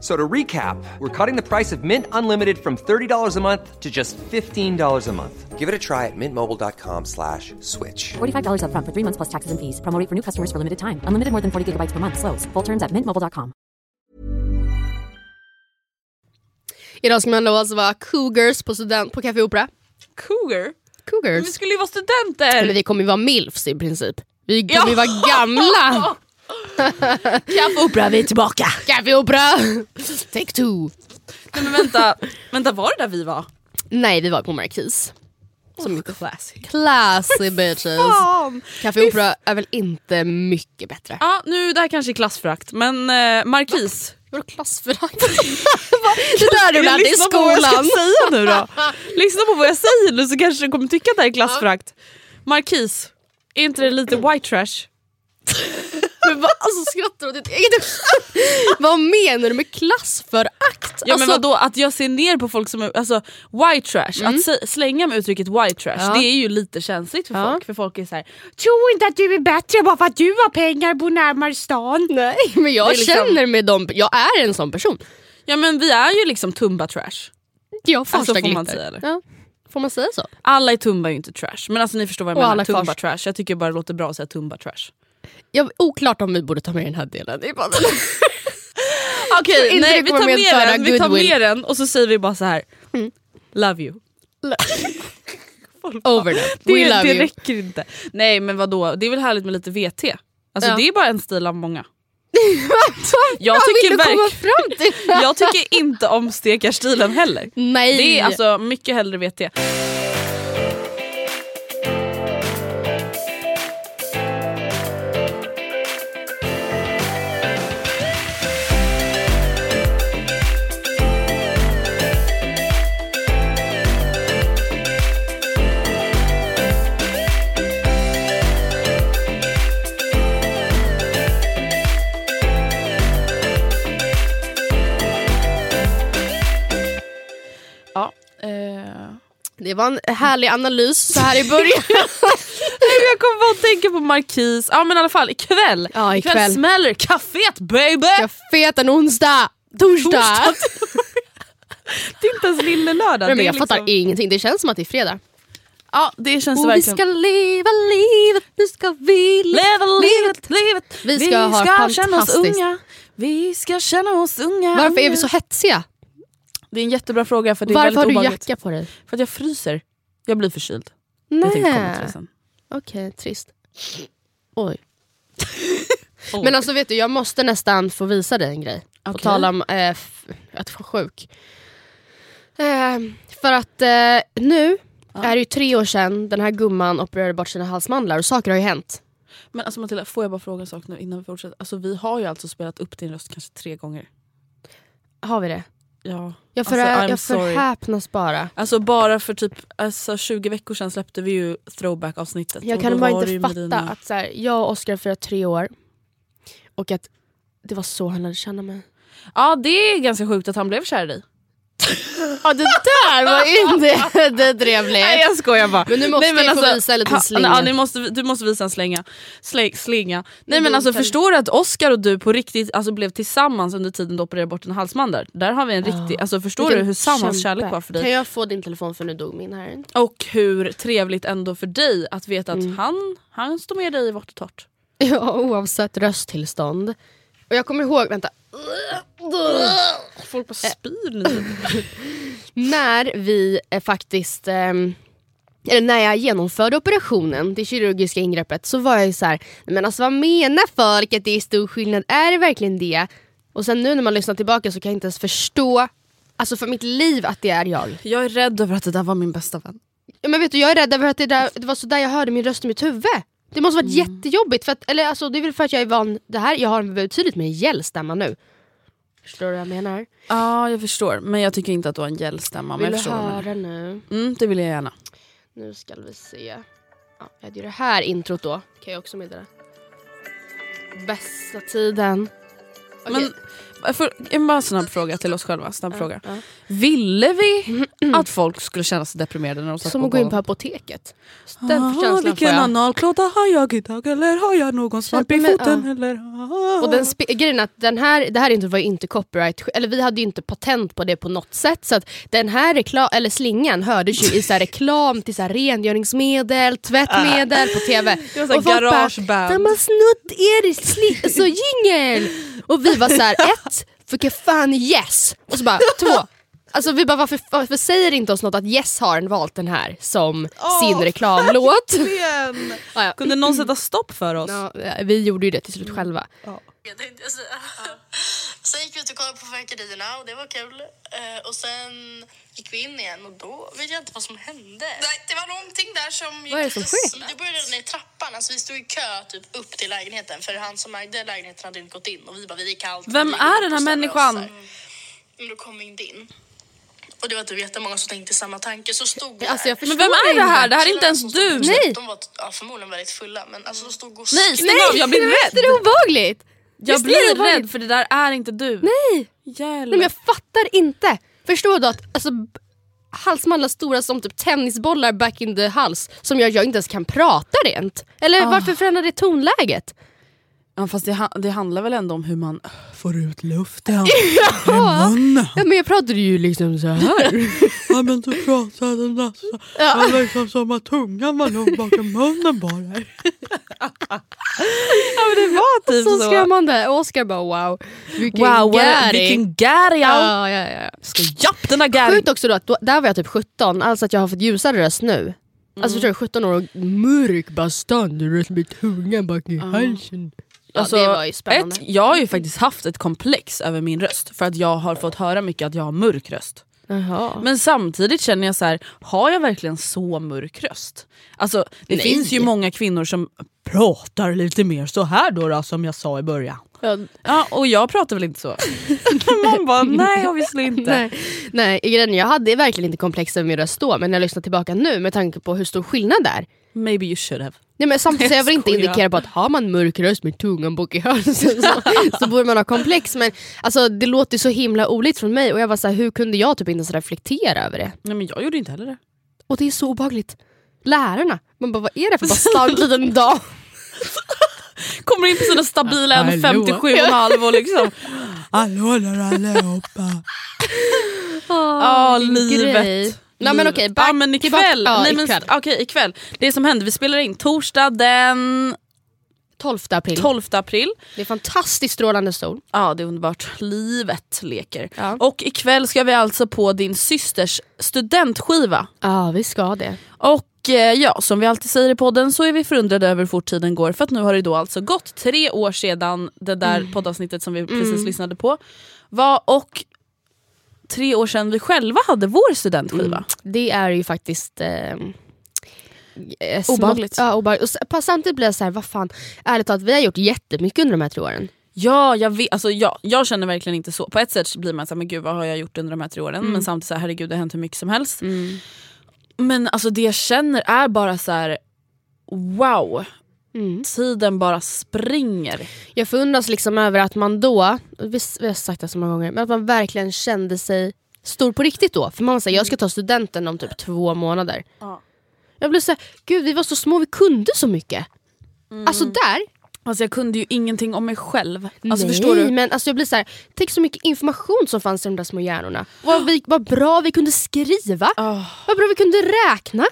So to recap, we're cutting the price of Mint Unlimited from $30 a month to just $15 a month. Give it a try at mintmobile.com slash switch. $45 upfront for three months plus taxes and fees. Promo rate for new customers for limited time. Unlimited more than 40 gigabytes per month. Slows. Full terms at mintmobile.com. Idag ska man då alltså vara cougars på, student, på Café Opera. Cougar? Cougars. Vi skulle ju vara studenter! Men vi kommer ju vara milfs i princip. Vi kommer Ja. ju vara gamla. Café Opera, vi är tillbaka! Café Opera! Take two. Nej, men vänta, vänta, var det där vi var? Nej, vi var på Marquis. Som inte Classic. Classy bitches. Café Opera är väl inte mycket bättre. Ja, nu det här kanske är klassförakt, men eh, Marquis. Vadå klassförakt? det där du lärde i lyssna på vad jag skolan. säga nu då. Lyssna på vad jag säger nu så kanske du kommer tycka att det här är klassförakt. Marquis, är inte det lite white trash? Men vad, alltså skrattar du åt ditt eget Vad menar du med klassförakt? Ja alltså, men vadå, att jag ser ner på folk som är, alltså white trash, att sä- slänga med uttrycket white trash Ja. det är ju lite känsligt för Ja. folk. För folk är så här: tro inte att du är bättre bara för att du har pengar och bor närmare stan. Nej men jag liksom- känner med dem, jag är en sån person. Ja men vi är ju liksom Tumba trash. Jag farsta Alltså, får glitter. man säga, eller? Ja. Får man säga så? Alla i Tumba är ju inte trash, men alltså ni förstår vad jag Och menar. Tumba trash, jag tycker bara det låter bra att säga Tumba trash. Jag, oklart om vi borde ta med den här delen i podden. Okej, nej det vi tar med medföra den, vi tar med den och så säger vi bara så här. Mm. Love you. Over. Det, We love det you. räcker inte. Nej men vadå, det är väl härligt med lite VT. Alltså Ja. det är bara en stil av många. jag tycker verk- fram till? Jag tycker inte om stekarstilen heller. Nej. Det är alltså mycket hellre VT. Var en härlig analys så här i början. Jag kommer bara att tänka på Markis. Ja men i alla fall ikväll. Ja, ikväll. smäller kaféet baby! Caféet en onsdag, torsdag. Torsdag. Det är inte ens lille lördag. Nej, men jag fattar liksom- ingenting, det känns som att det är fredag. Ja det känns Och vi verkligen. ska leva livet, nu ska vi Leva livet, livet. Vi ska ha känna oss unga. Vi ska känna oss unga. Varför är vi så hetsiga? Det är en jättebra fråga för det är Varför har du obehagligt. jacka på dig? För att jag fryser. Jag blir förkyld. Jag tänkte komma till det Nej. sen. Okej, trist. Oj. Men alltså vet du, jag måste nästan få visa dig en grej. På Okej. tal om f- att få sjuk. Eh, för att eh, nu är det ju tre år sedan den här gumman opererade bort sina halsmandlar och saker har ju hänt. Men alltså Matilda, får jag bara fråga en sak nu innan vi fortsätter? Alltså vi har ju alltså spelat upp din röst kanske tre gånger. Har vi det? Ja. Jag, för, Alltså, jag förhäpnas bara. Alltså bara för typ alltså, 20 veckor sedan släppte vi ju throwback avsnittet. Jag kan bara inte fatta dina- att så här, jag och Oskar firar tre år och att det var så han lärde känna mig. Ja det är ganska sjukt att han blev kär i dig. Ja det där var inte det trevligt. Nej jag skojar bara. Men nu måste Nej, jag få visa en liten slinga. Ja, ni måste, du måste visa en slänga. Släng, slinga. Nej men alltså förstår du att Oscar och du på riktigt alltså, blev tillsammans under tiden du opererade bort en halsmandel? Där har vi en riktig, alltså förstår Vilken du hur kämpe. kärlek var för dig? Kan jag få din telefon för nu dog min här. Och hur trevligt ändå för dig att veta att Mm. han, han står med dig i vårt och torrt. Ja oavsett rösttillstånd. Och jag kommer ihåg, vänta. Folk bara spyr nu. När vi eh, faktiskt, ehm, eller när jag genomförde operationen, det kirurgiska ingreppet, så var jag ju så här, men alltså vad menar folk att det är stor skillnad? Är det verkligen det? Och sen nu när man lyssnar tillbaka så kan jag inte ens förstå, alltså för mitt liv att det är jag. Jag är rädd över att det där var min bästa vän. Ja, men vet du, jag är rädd över att det, där, det var så där jag hörde min röst i mitt huvud. Det måste varit jättejobbigt, för att, eller alltså, det är väl för att jag är van, det här, jag har en betydligt mer gäll stämma nu. Förstår du vad jag menar? Ja jag förstår men jag tycker inte att du har en gällstämma. men Vill du höra nu? Mm, det vill jag gärna. Nu ska vi se. Ja, jag hade ju det här introt då, kan jag också meddela. Bästa tiden. Okej. Men för, en bara snabb fråga till oss själva. Snabb fråga. Ville vi att folk skulle känna sig deprimerade när de satt Som på att gå in på golvet? apoteket. Den Aha, känslan får vilken jag. analklåda har jag idag? Eller har jag någon svamp i Men, foten? ja. Eller? Och den spe- grejen är att den här, det här introt var ju inte copyright, eller vi hade ju inte patent på det på något sätt. Så att den här rekla- eller slingan hördes ju i så här reklam till så här rengöringsmedel, tvättmedel på TV. Det var så här Och folk bara, garageband. De har snott er sli- så jingel! Och vi var så här, ett, för fan yes! Och så bara två. Alltså vi bara varför, varför säger inte oss något att Yes har valt den här som sin reklamlåt? Verkligen. Ja, ja. Kunde någon sätta stopp för oss? Ja, vi gjorde ju det till slut själva. Tänkte jag säga. Sen gick vi ut och kollade på fyrverkerierna och det var kul. Eh, och sen gick vi in igen och då vet jag inte vad som hände. Nej, det var någonting där som... Vad är det som sker? Det började i trappan. Alltså, vi stod i kö typ upp till lägenheten för han som ägde lägenheten hade inte gått in och vi bara, vi gick kallt. Vem är den här människan? där. Men då kom vi inte in. Och det var typ jättemånga som tänkte samma tanke så stod vi Alltså, jag. Men vem är det här? Det här är inte ens du! stod Nej. De var ja, förmodligen väldigt fulla men alltså de stod och Nej, stäng av, jag blir Visst är det rädd! obehagligt? Jag blir rädd för det där är inte du. Nej! Hjälp. Nej men jag fattar inte. Förstår du att alltså, halsmandlar stora som typ tennisbollar back in the hals som gör att jag inte ens kan prata rent? Eller varför förändrar det tonläget? Ja, fast det, det handlar väl ändå om hur man får ut luften Ja. i munnen. Ja, men jag pratade ju liksom så här. Ja men du pratade nästan Ja. liksom som att tungan var nog bakom munnen dig. ja men det var typ så så. skrämmande. Oskar bara wow. Vilken Wow, gäri. vilken gäri! Ja. Ja, ja. Ska japp den där gäri. Sjukt också då att då, där var jag typ 17, alltså att jag har fått ljusare röst nu. Alltså förstår du, 17 år och mörk bastant röst med tungan bak i halsen. Ja, Alltså, det var ju spännande. Ett, jag har ju faktiskt haft ett komplex över min röst för att jag har fått höra mycket att jag har mörk röst. Jaha. Men samtidigt känner jag så här, har jag verkligen så mörk röst? Alltså, det Nej. finns ju många kvinnor som pratar lite mer så här då, då som jag sa i början. Ja, Ja, och jag pratar väl inte så. Man bara, nej obviously inte. Nej, nej grejen jag hade verkligen inte komplex över min röst då men när jag lyssnar tillbaka nu med tanke på hur stor skillnad det är. Maybe you should have. Nej, men samtidigt så jag vill inte indikera på att har man mörk röst med tungan bak i halsen så, så borde man ha komplex. Men alltså, det låter så himla olikt från mig och jag var så här, hur kunde jag typ inte ens reflektera över det? Nej men jag gjorde inte heller det. Och det är så obehagligt. Lärarna, man bara vad är det för bastant liten dam? Kommer in på sina stabila Hallå. 1,57,5 och liksom Hallå där allihopa. Ja vilken livet. grej. Nej, men okej, back- ja, men ikväll, tillbaka- nej, men, ikväll. okej, ikväll. Det som hände, vi spelar in torsdag den 12 april. 12 april. Det är fantastiskt strålande sol. Ja det är underbart, livet leker. Ja. Och ikväll ska vi alltså på din systers studentskiva. Ja vi ska det. Och eh, ja, som vi alltid säger i podden så är vi förundrade över hur fort tiden går för att nu har det då alltså gått tre år sedan det där Mm. poddavsnittet som vi precis lyssnade på var och tre år sedan vi själva hade vår studentskiva. Det är ju faktiskt eh, eh, Obehagligt. Ja, obehagligt. Och samtidigt blir jag så här, vad fan, ärligt talat vi har gjort jättemycket under de här tre åren. Ja, jag, vet, alltså, ja, jag känner verkligen inte så. På ett sätt blir man såhär, men gud vad har jag gjort under de här tre åren? Mm. Men samtidigt så här, herregud det har hänt hur mycket som helst. Men alltså det jag känner är bara så här: wow, Mm. tiden bara springer. Jag förundras liksom över att man då, vi, vi har sagt det så många gånger, men att man verkligen kände sig stor på riktigt då. För man såhär, jag ska ta studenten om typ två månader. Ja. Jag blev såhär, gud vi var så små, vi kunde så mycket. Alltså där, Alltså jag kunde ju ingenting om mig själv. Alltså nej förstår du? men alltså jag blir såhär, tänk så mycket information som fanns i de där små hjärnorna. Vad, vi, vad bra vi kunde skriva, Oh, vad bra vi kunde räkna.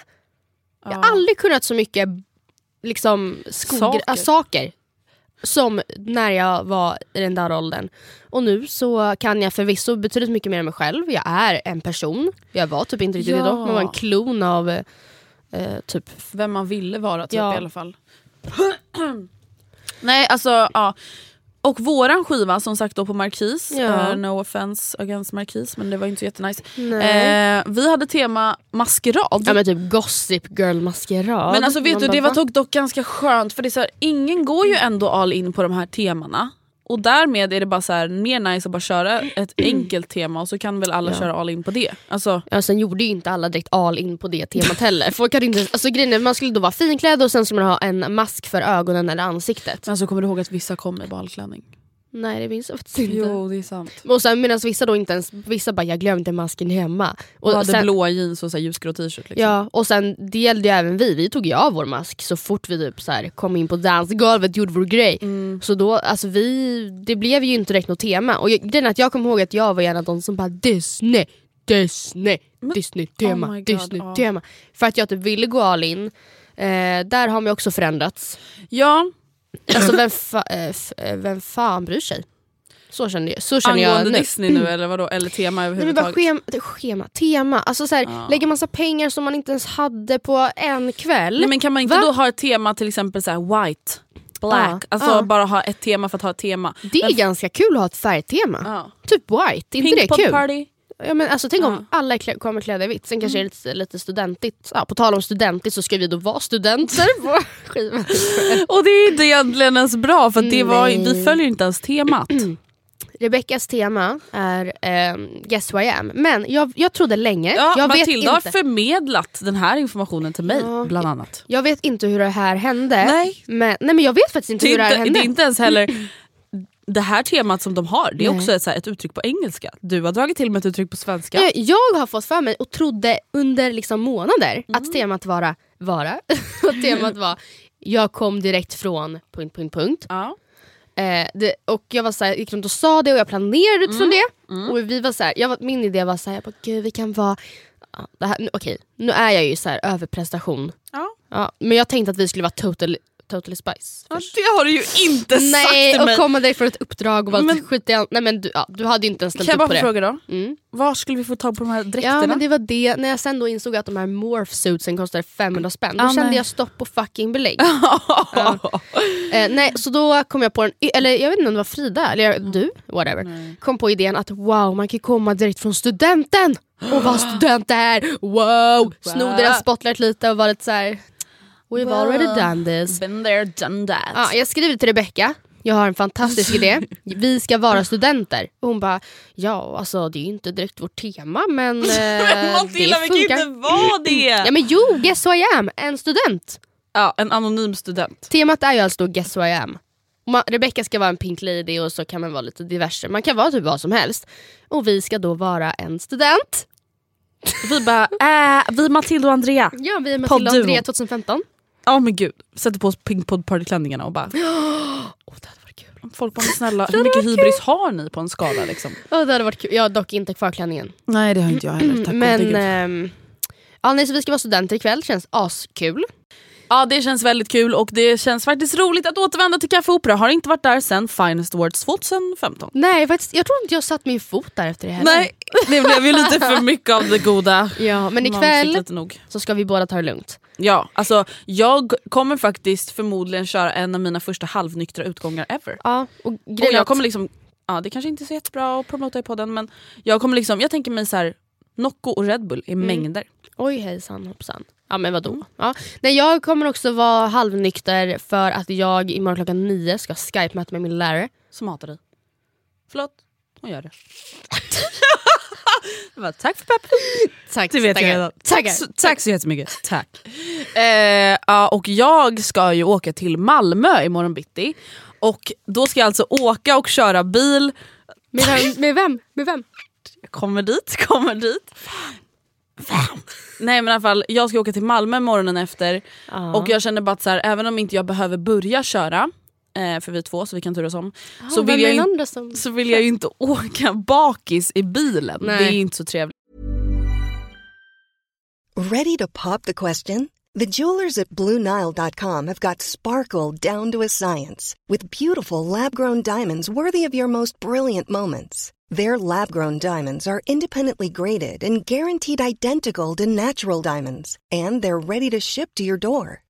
Jag har aldrig kunnat så mycket liksom, Saker. saker. saker som när jag var i den där åldern. Och nu så kan jag förvisso betydligt mycket mer om mig själv. Jag är en person. Jag var typ inte riktigt Ja. det då. Man var en klon av eh, typ... vem man ville vara typ, Ja. i alla fall. Nej alltså ja. Och våran skiva som sagt då på Markis, Ja. eh, no offense against Markis men det var inte så jättenice. Eh, vi hade tema maskerad. Ja men typ Gossip Girl maskerad. Men alltså vet Man du, det var va? dock, dock ganska skönt för det är så här, ingen går ju ändå all in på de här temana. Och därmed är det bara så här, mer nice att bara köra ett enkelt tema och så kan väl alla Ja. köra all in på det. Alltså, Ja, sen gjorde ju inte alla direkt all in på det temat heller. Folk hade inte, alltså, grejen man skulle då vara finklädd och sen skulle man ha en mask för ögonen eller ansiktet. men så kommer du ihåg att vissa kom i balklänning? Nej det minns jag faktiskt inte. Jo det är sant. Och sen medan vissa då inte ens, vissa bara jag glömde masken hemma. Och hade sen, blåa jeans och så ljusgrå t-shirt. Liksom. Ja, och sen det gällde ju även vi, vi tog ju av vår mask så fort vi typ så här, kom in på dansgolvet och gjorde vår grej. Mm. Så då, alltså vi, det blev ju inte direkt något tema. Och jag, att jag kommer ihåg att jag var en av de som bara Disney, Disney, Disney tema, oh my God, Disney ja. tema. För att jag typ ville gå all in. Eh, där har man också förändrats. ja, Alltså vem, fa, eh, eh, vem fan bryr sig? Så känner jag, så känner jag angående nu. Disney nu eller vadå? Eller tema Nej, men bara överhuvudtaget? schema, schema, tema. Alltså så här, Ja. lägga massa pengar som man inte ens hade på en kväll. Nej, men kan man inte Va? då ha ett tema till exempel så här white, black? Ja, Alltså ja. bara ha ett tema för att ha ett tema. det är ganska kul att ha ett färgtema. Typ white, är inte Pink det kul? party. Ja, men alltså, tänk Ja. om alla klä- kommer klädda i vitt. Sen kanske det är lite, lite studentigt. Ja, på tal om studentigt så ska vi då vara studenter på skivan. Och det är inte egentligen ens bra för det var, Nej. vi följer inte ens temat. Rebeckas tema är ehm, Guess who I am. Men jag, jag trodde länge, Ja, jag, vet Matilda har inte, förmedlat den här informationen till mig Ja. bland annat. jag vet inte hur det här hände. Nej. Men, nej men jag vet faktiskt inte Det hur det är här inte, hände. det är inte ens heller det här temat som de har, det är Nej. också ett, så här, ett uttryck på engelska. Du har dragit till med ett uttryck på svenska. Jag, jag har fått för mig och trodde under liksom månader Mm. att temat vara, vara att temat var jag kom direkt från... punkt, punkt, punkt. Ja. Eh, det, och jag var så här, gick runt och sa det och jag planerade utifrån Mm. det. Och vi var så här, jag var, min idé var så här, jag bara, gud vi kan vara... Ja, det här, nu, okej, nu är jag ju så här överprestation. Ja. Ja, men jag tänkte att vi skulle vara total, totally spice. Ja, det har du ju inte Nej, sagt till och mig. komma direkt från ett uppdrag och vara Men- skit i Nej men du, ja, du hade ju inte ens Kan ställt jag upp bara på det. fråga då? Mm. Var skulle vi få tag på de här dräkterna? Ja men det var det, när jag sen då insåg att de här morphsuitsen kostade 500 spänn, då Ah, kände nej. jag stopp och fucking belägg. Ja. Eh, nej, så då kom jag på en, eller jag vet inte om det var Frida, eller jag- du, whatever, kom på idén att wow man kan komma direkt från studenten och vara student där, wow! Sno deras spotlight lite och vara lite såhär, we've Wow. already done this. Been there, done that. Ja, jag skriver till Rebecca, jag har en fantastisk idé, vi ska vara studenter. Och hon bara, ja alltså det är ju inte direkt vårt tema men eh, Matilda det vi kan ju inte vara det! Ja men jo, guess who I am, en student. Ja, en anonym student. Temat är ju alltså då guess who I am. Man- Rebecca ska vara en pink lady och så kan man vara lite diverse. Man kan vara typ vad som helst. Och vi ska då vara en student. Vi bara, äh, vi Matilda och Andrea. Ja, vi är Matilda och. Andrea 2015. Ja men gud, sätter på oss Pink Pod partyklänningarna och bara Åh, det hade varit kul. Folk bara snälla, hur mycket hybris har ni på en skala liksom? Åh, det hade varit kul. Jag har dock inte kvar klänningen. Nej det har inte jag heller, tack Men ehm, ja, nej, så vi ska vara studenter ikväll, känns askul. Ja det känns väldigt kul och det känns faktiskt roligt att återvända till Café Opera. Har inte varit där sen Finest Awards 2015. Nej, faktiskt, jag tror inte jag satt min fot där efter det heller. Nej, det blev ju lite för mycket av det goda. Ja, men ikväll så ska vi båda ta det lugnt. Ja, alltså jag kommer faktiskt förmodligen köra en av mina första halvnyktra utgångar ever. Ja, och Och jag kommer liksom, ja det kanske inte är så jättebra att promota i podden men jag kommer liksom, jag tänker mig så här Nocco och Red Bull i Mm. mängder. Oj hejsan hoppsan. Ja men vadå? Ja. Nej, jag kommer också vara halvnykter för att jag imorgon klockan nio ska skype-möta med min lärare. Som hatar dig. Förlåt, hon gör det. Bara, tack för peppen. Tack, Det vet tackar. jag redan. Tack, så- tack så jättemycket. Tack. Eh, och jag ska ju åka till Malmö imorgon bitti. Och då ska jag alltså åka och köra bil. Med vem? Med vem? Med vem? Jag kommer dit, kommer dit. Nej men i alla fall, jag ska åka till Malmö morgonen efter och jag känner bara att så här, även om inte jag behöver börja köra, för vi är två så vi kan turas om, så, vem vill jag in, så vill jag ju inte åka bakis i bilen. Nej. Det är inte så trevligt. Ready to pop the question? The jewelers at BlueNile.com have got sparkle down to a science with beautiful lab grown diamonds worthy of your most brilliant moments. Their lab grown diamonds are independently graded and guaranteed identical to natural diamonds, and they're ready to ship to your door.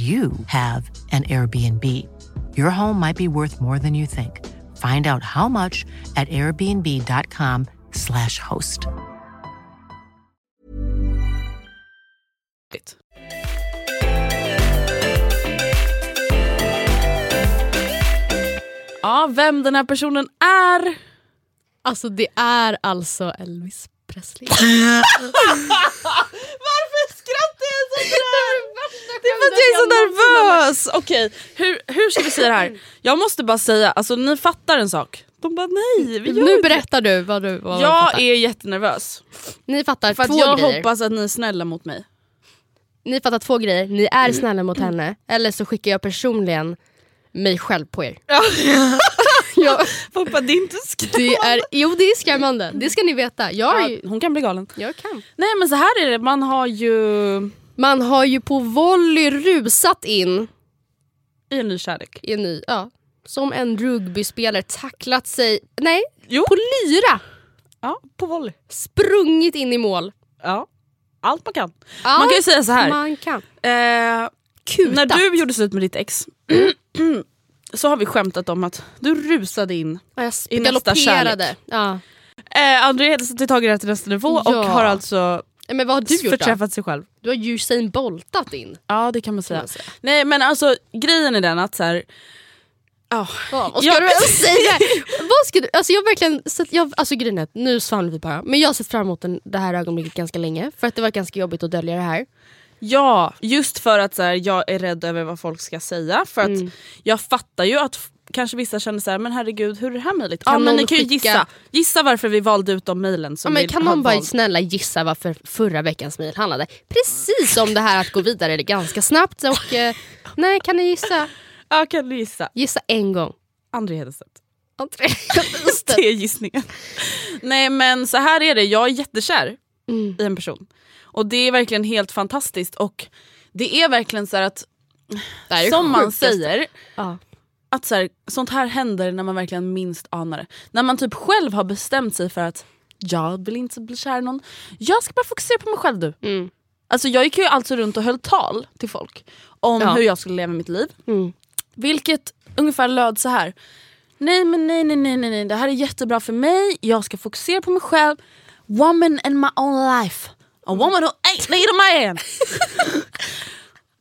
you have an Airbnb. Your home might be worth more than you think. Find out how much at airbnb.com/slash host. Ja, vem den här personen är. Alltså det är alltså Elvis Presley. Varför skrattar jag sådär? Det är för att jag är så nervös! Okej, hur, hur ska vi säga det här? Jag måste bara säga, alltså ni fattar en sak. De bara nej, vi gör Nu inte det." berättar du vad du vad du Jag fattar. är jättenervös. Ni fattar För att två jag grejer. hoppas att ni är snälla mot mig. Ni fattar två grejer. Ni är snälla mot henne eller så skickar jag personligen mig själv på er. jag, Pappa det är inte skrämmande. det är, jo det är skrämmande, det ska ni veta. Jag, är, Ja, ju- hon kan bli galen. jag kan. Nej men så här är det, man har ju Man har ju på volley rusat in i en ny kärlek. i en ny, ja, som en rugbyspelare tacklat sig, nej, Jo. på lyra, Ja, på volley. sprungit in i mål. Ja. Allt man kan. Ja, Man kan ju säga så här. Man kan. Eh, Kutat. när du gjorde slut med ditt ex så har vi skämtat om att du rusade in Ja, jag i nästa kärlek. Ja. Eh, André Hedenstedt har tagit det till nästa nivå och Ja. har alltså Men vad har du gjort då? förträffat sig själv. Du har Usain boltat in. Ja det kan man säga. man säga. Nej men alltså grejen är den att så här, ja, Ja, vad ska Jag- du ens säga? vad ska du, alltså jag verkligen sett, jag, alltså grejen är nu svamlar vi bara, men jag har sett fram emot den, det här ögonblicket ganska länge för att det var ganska jobbigt att dölja det här. Ja, just för att så här, jag är rädd över vad folk ska säga. För att Mm. jag fattar ju att kanske vissa känner så här, men herregud hur är det här möjligt? Kan Ja men ni kan ju skicka- gissa. Gissa varför vi valde ut de mejlen Ja, men kan någon bara valt. snälla gissa varför förra veckans mejl handlade precis om det här att gå vidare ganska snabbt och eh, nej kan ni gissa? Ja kan du gissa? Gissa en gång. André Hedenstedt. Det är gissningen. Nej men så här är det, jag är jättekär Mm. i en person. Och det är verkligen helt fantastiskt och det är verkligen så här att som man säger, Ja. att så här, sånt här händer när man verkligen minst anar det. När man typ själv har bestämt sig för att jag vill inte bli kär i någon. Jag ska bara fokusera på mig själv du. Mm. Alltså jag gick ju alltså runt och höll tal till folk om Ja. hur jag skulle leva mitt liv. Mm. Vilket ungefär löd så här. Nej men nej nej nej nej det här är jättebra för mig, jag ska fokusera på mig själv. Woman in my own life. A woman who ain't need a man.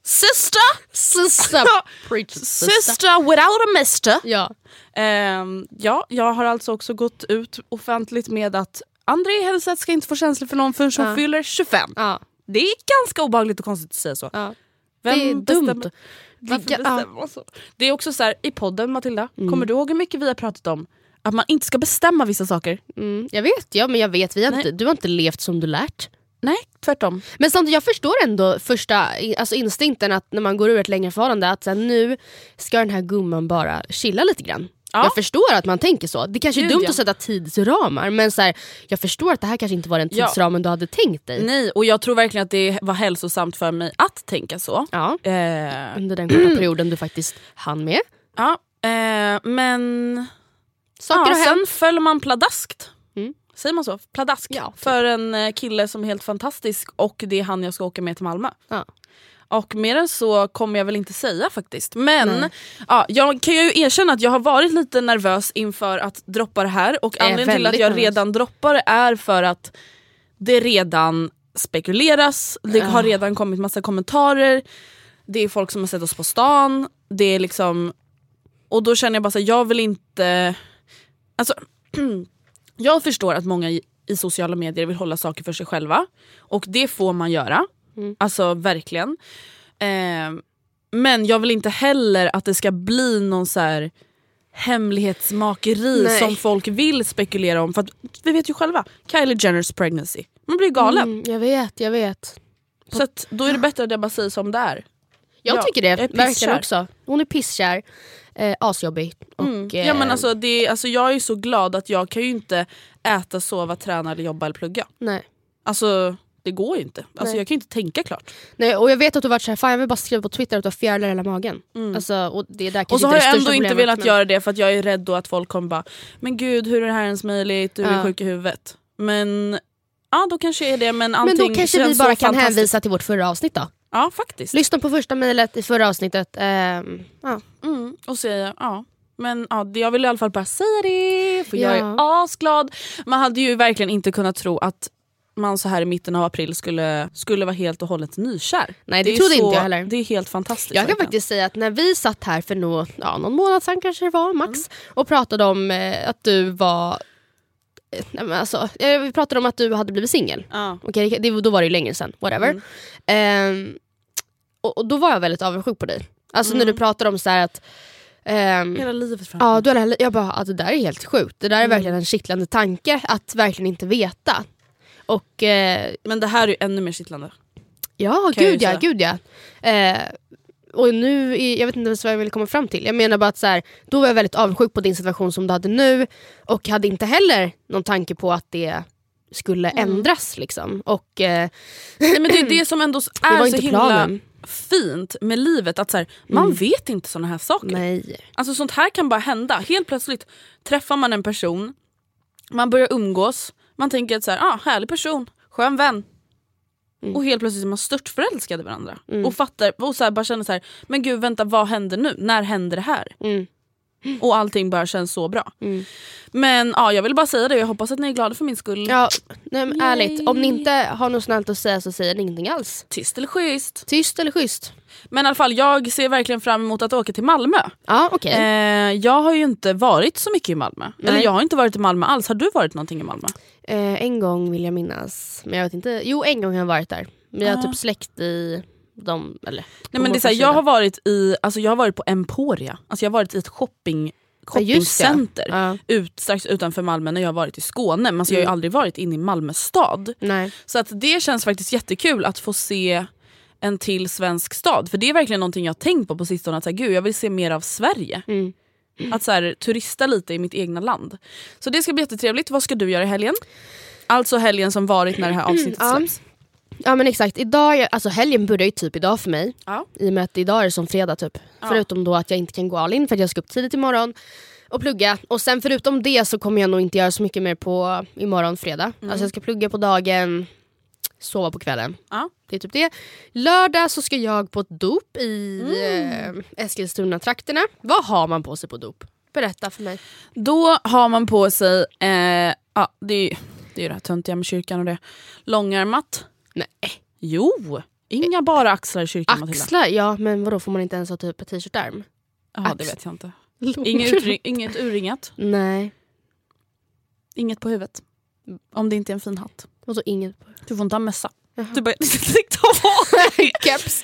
Sister, Sister, preach sister. sister without a mister. Ja. Ehm, ja, jag har alltså också gått ut offentligt med att André Hellstedt ska inte få känslor för någon förrän hon Ja. fyller 25. Ja. Det är ganska obehagligt och konstigt att säga så. Ja. Vem det är dumt. Vilka- ja. Det är också så här, i podden Matilda, Mm. kommer du ihåg hur mycket vi har pratat om att man inte ska bestämma vissa saker? Mm, jag vet, ja men jag vet, vi har inte, du har inte levt som du lärt. Nej, tvärtom. Men samtidigt, jag förstår ändå första alltså instinkten att när man går ur ett längre förhållande att så här, nu ska den här gumman bara chilla lite grann. Ja. Jag förstår att man tänker så. Det kanske är Gud, dumt ja. att sätta tidsramar men så här, jag förstår att det här kanske inte var den Ja. tidsramen du hade tänkt dig. Nej, och jag tror verkligen att det var hälsosamt för mig att tänka så. Ja. Eh, Under den korta perioden du faktiskt hann med. ja, eh, men Saker ja, sen föll man pladask. Säger man så? Pladask. Ja. För en eh, kille som är helt fantastisk och det är han jag ska åka med till Malmö. Ja. Och mer än så kommer jag väl inte säga faktiskt. Men ja, jag kan ju erkänna att jag har varit lite nervös inför att droppa det här. Och anledningen till att jag nervös. redan droppar det är för att det redan spekuleras. Det har redan kommit massa kommentarer. Det är folk som har sett oss på stan. Det är liksom... Och då känner jag bara så här, jag vill inte... Alltså, jag förstår att många i, i sociala medier vill hålla saker för sig själva. Och det får man göra. Mm. Alltså verkligen. Eh, men jag vill inte heller att det ska bli någon så här hemlighetsmakeri Nej. som folk vill spekulera om. För att, vi vet ju själva, Kylie Jenners pregnancy. Man blir galen. Mm, jag vet, jag vet. Så att, då är det bättre att jag bara säger som det är. Jag Ja, tycker det, jag verkligen också. Hon är pisskär, eh, asjobbig. Och, Mm. eh, Ja, men alltså, det, är- alltså, jag är så glad att jag kan ju inte äta, sova, träna, eller jobba eller plugga. nej. Alltså det går ju inte. Alltså, Nej. jag kan ju inte tänka klart. Nej, och jag vet att du har varit såhär, fan jag vill bara skriva på Twitter att du har fjärilar i hela magen. Alltså, och det är där Mm. Och så har jag ändå inte velat men- göra det för att jag är rädd då att folk kommer bara Men gud hur är det här ens möjligt? Du är Ja. sjuk i huvudet. Men ja då kanske jag är det men Men då kanske vi bara kan hänvisa till vårt förra avsnitt då. Ja faktiskt. Lyssna på första mejlet i förra avsnittet. ehm, ja. Mm, och säga ja. Men ja, det- jag vill i alla fall bara säga det för jag Ja. är asglad. Man hade ju verkligen inte kunnat tro att man så här i mitten av april skulle, skulle vara helt och hållet nykär. Nej, det är trodde så, inte jag heller. Det är helt fantastiskt. Jag kan verkligen. faktiskt säga att när vi satt här för nå, ja, någon månad sedan kanske det var, max, Mm. och pratade om eh, att du var... eh, Nej, men alltså, eh, vi pratade om att du hade blivit singel. Ja. Okej, det, då var det ju länge sedan, whatever. Mm. Ehm, och, och då var jag väldigt avundsjuk på dig. Alltså när du pratade om så här att... ehm, Hela livet fram. Ja, du hade, jag bara, alltså, det där är helt sjukt. Det där är Mm. verkligen en kittlande tanke att verkligen inte veta. Och eh, Men det här är ju ännu mer kittlande. ja, Kan gud ja, gud ja. Eh, och nu, är- jag vet inte ens vad jag vill komma fram till. Jag menar bara att så här, då var jag väldigt avundsjuk på din situation som du hade nu och hade inte heller någon tanke på att det skulle Mm. ändras. Liksom. Och, eh, Nej, men det är det som ändå är så himla planen. fint med livet. Att så här, Man Mm. vet inte såna här saker. Nej. Alltså Sånt här kan bara hända. Helt plötsligt träffar man en person, man börjar umgås, man tänker att så här, ah, härlig person, skön vän. Mm. Och helt plötsligt är man störtförälskade varandra. Och fattar och så här, bara känner så här, men gud vänta vad händer nu? När händer det här? Mm. Och allting bara känns så bra. Mm. Men ja, jag vill bara säga det, jag hoppas att ni är glada för min skull. Ja, nej, men Yay. ärligt, om ni inte har något snällt att säga så säger ni ingenting alls. Tyst eller schysst. Tyst eller schysst? Men i alla fall, jag ser verkligen fram emot att åka till Malmö. Ja, okej. Eh, jag har ju inte varit så mycket i Malmö. Eller Nej. jag har inte varit i Malmö alls. Har du varit någonting i Malmö? Eh, en gång vill jag minnas, men jag vet inte. Jo, en gång har jag varit där. Men jag har Ah. typ släkt i de... Eller, Nej, men det är här, jag, har varit i, alltså, jag har varit på Emporia. Alltså, jag har varit i ett shopping, shoppingcenter Ja. ut, strax utanför Malmö när jag har varit i Skåne. Men alltså, jag har ju Mm. aldrig varit inne i Malmö stad. Nej. Så att det känns faktiskt jättekul att få se en till svensk stad. För det är verkligen någonting jag har tänkt på på sistone. Att så här, gud, jag vill se mer av Sverige. Mm. Att så här, turista lite i mitt egna land. Så det ska bli jättetrevligt. Vad ska du göra i helgen? Alltså helgen som varit när det här avsnittet släpps. Ja men exakt, idag, alltså helgen börjar ju typ idag för mig. Ja. I och med att idag är det som fredag typ. Förutom då att jag inte kan gå all in för att jag ska upp tidigt imorgon och plugga. Och sen förutom det så kommer jag nog inte göra så mycket mer på imorgon fredag. Alltså jag ska plugga på dagen, sova på kvällen. Ja. Det är typ det. Lördag så ska jag på ett dop i eh, Eskilstuna-trakterna. Vad har man på sig på dop? Berätta för mig. Då har man på sig, eh, ja, det, är, det är ju det här töntiga med kyrkan och det. Långärmat. Nej. Jo, inga bara axlar i kyrkan Matilda. Axlar? Ja men vadå får man inte ens ha typ t-shirt-ärm? Ja, det vet jag inte. Inget, utring, inget urringat, Nej. inget på huvudet. Om det inte är en fin hatt. Så inget på. Du får inte ha mössa. Jaha. Du bara, ta av dig! Keps.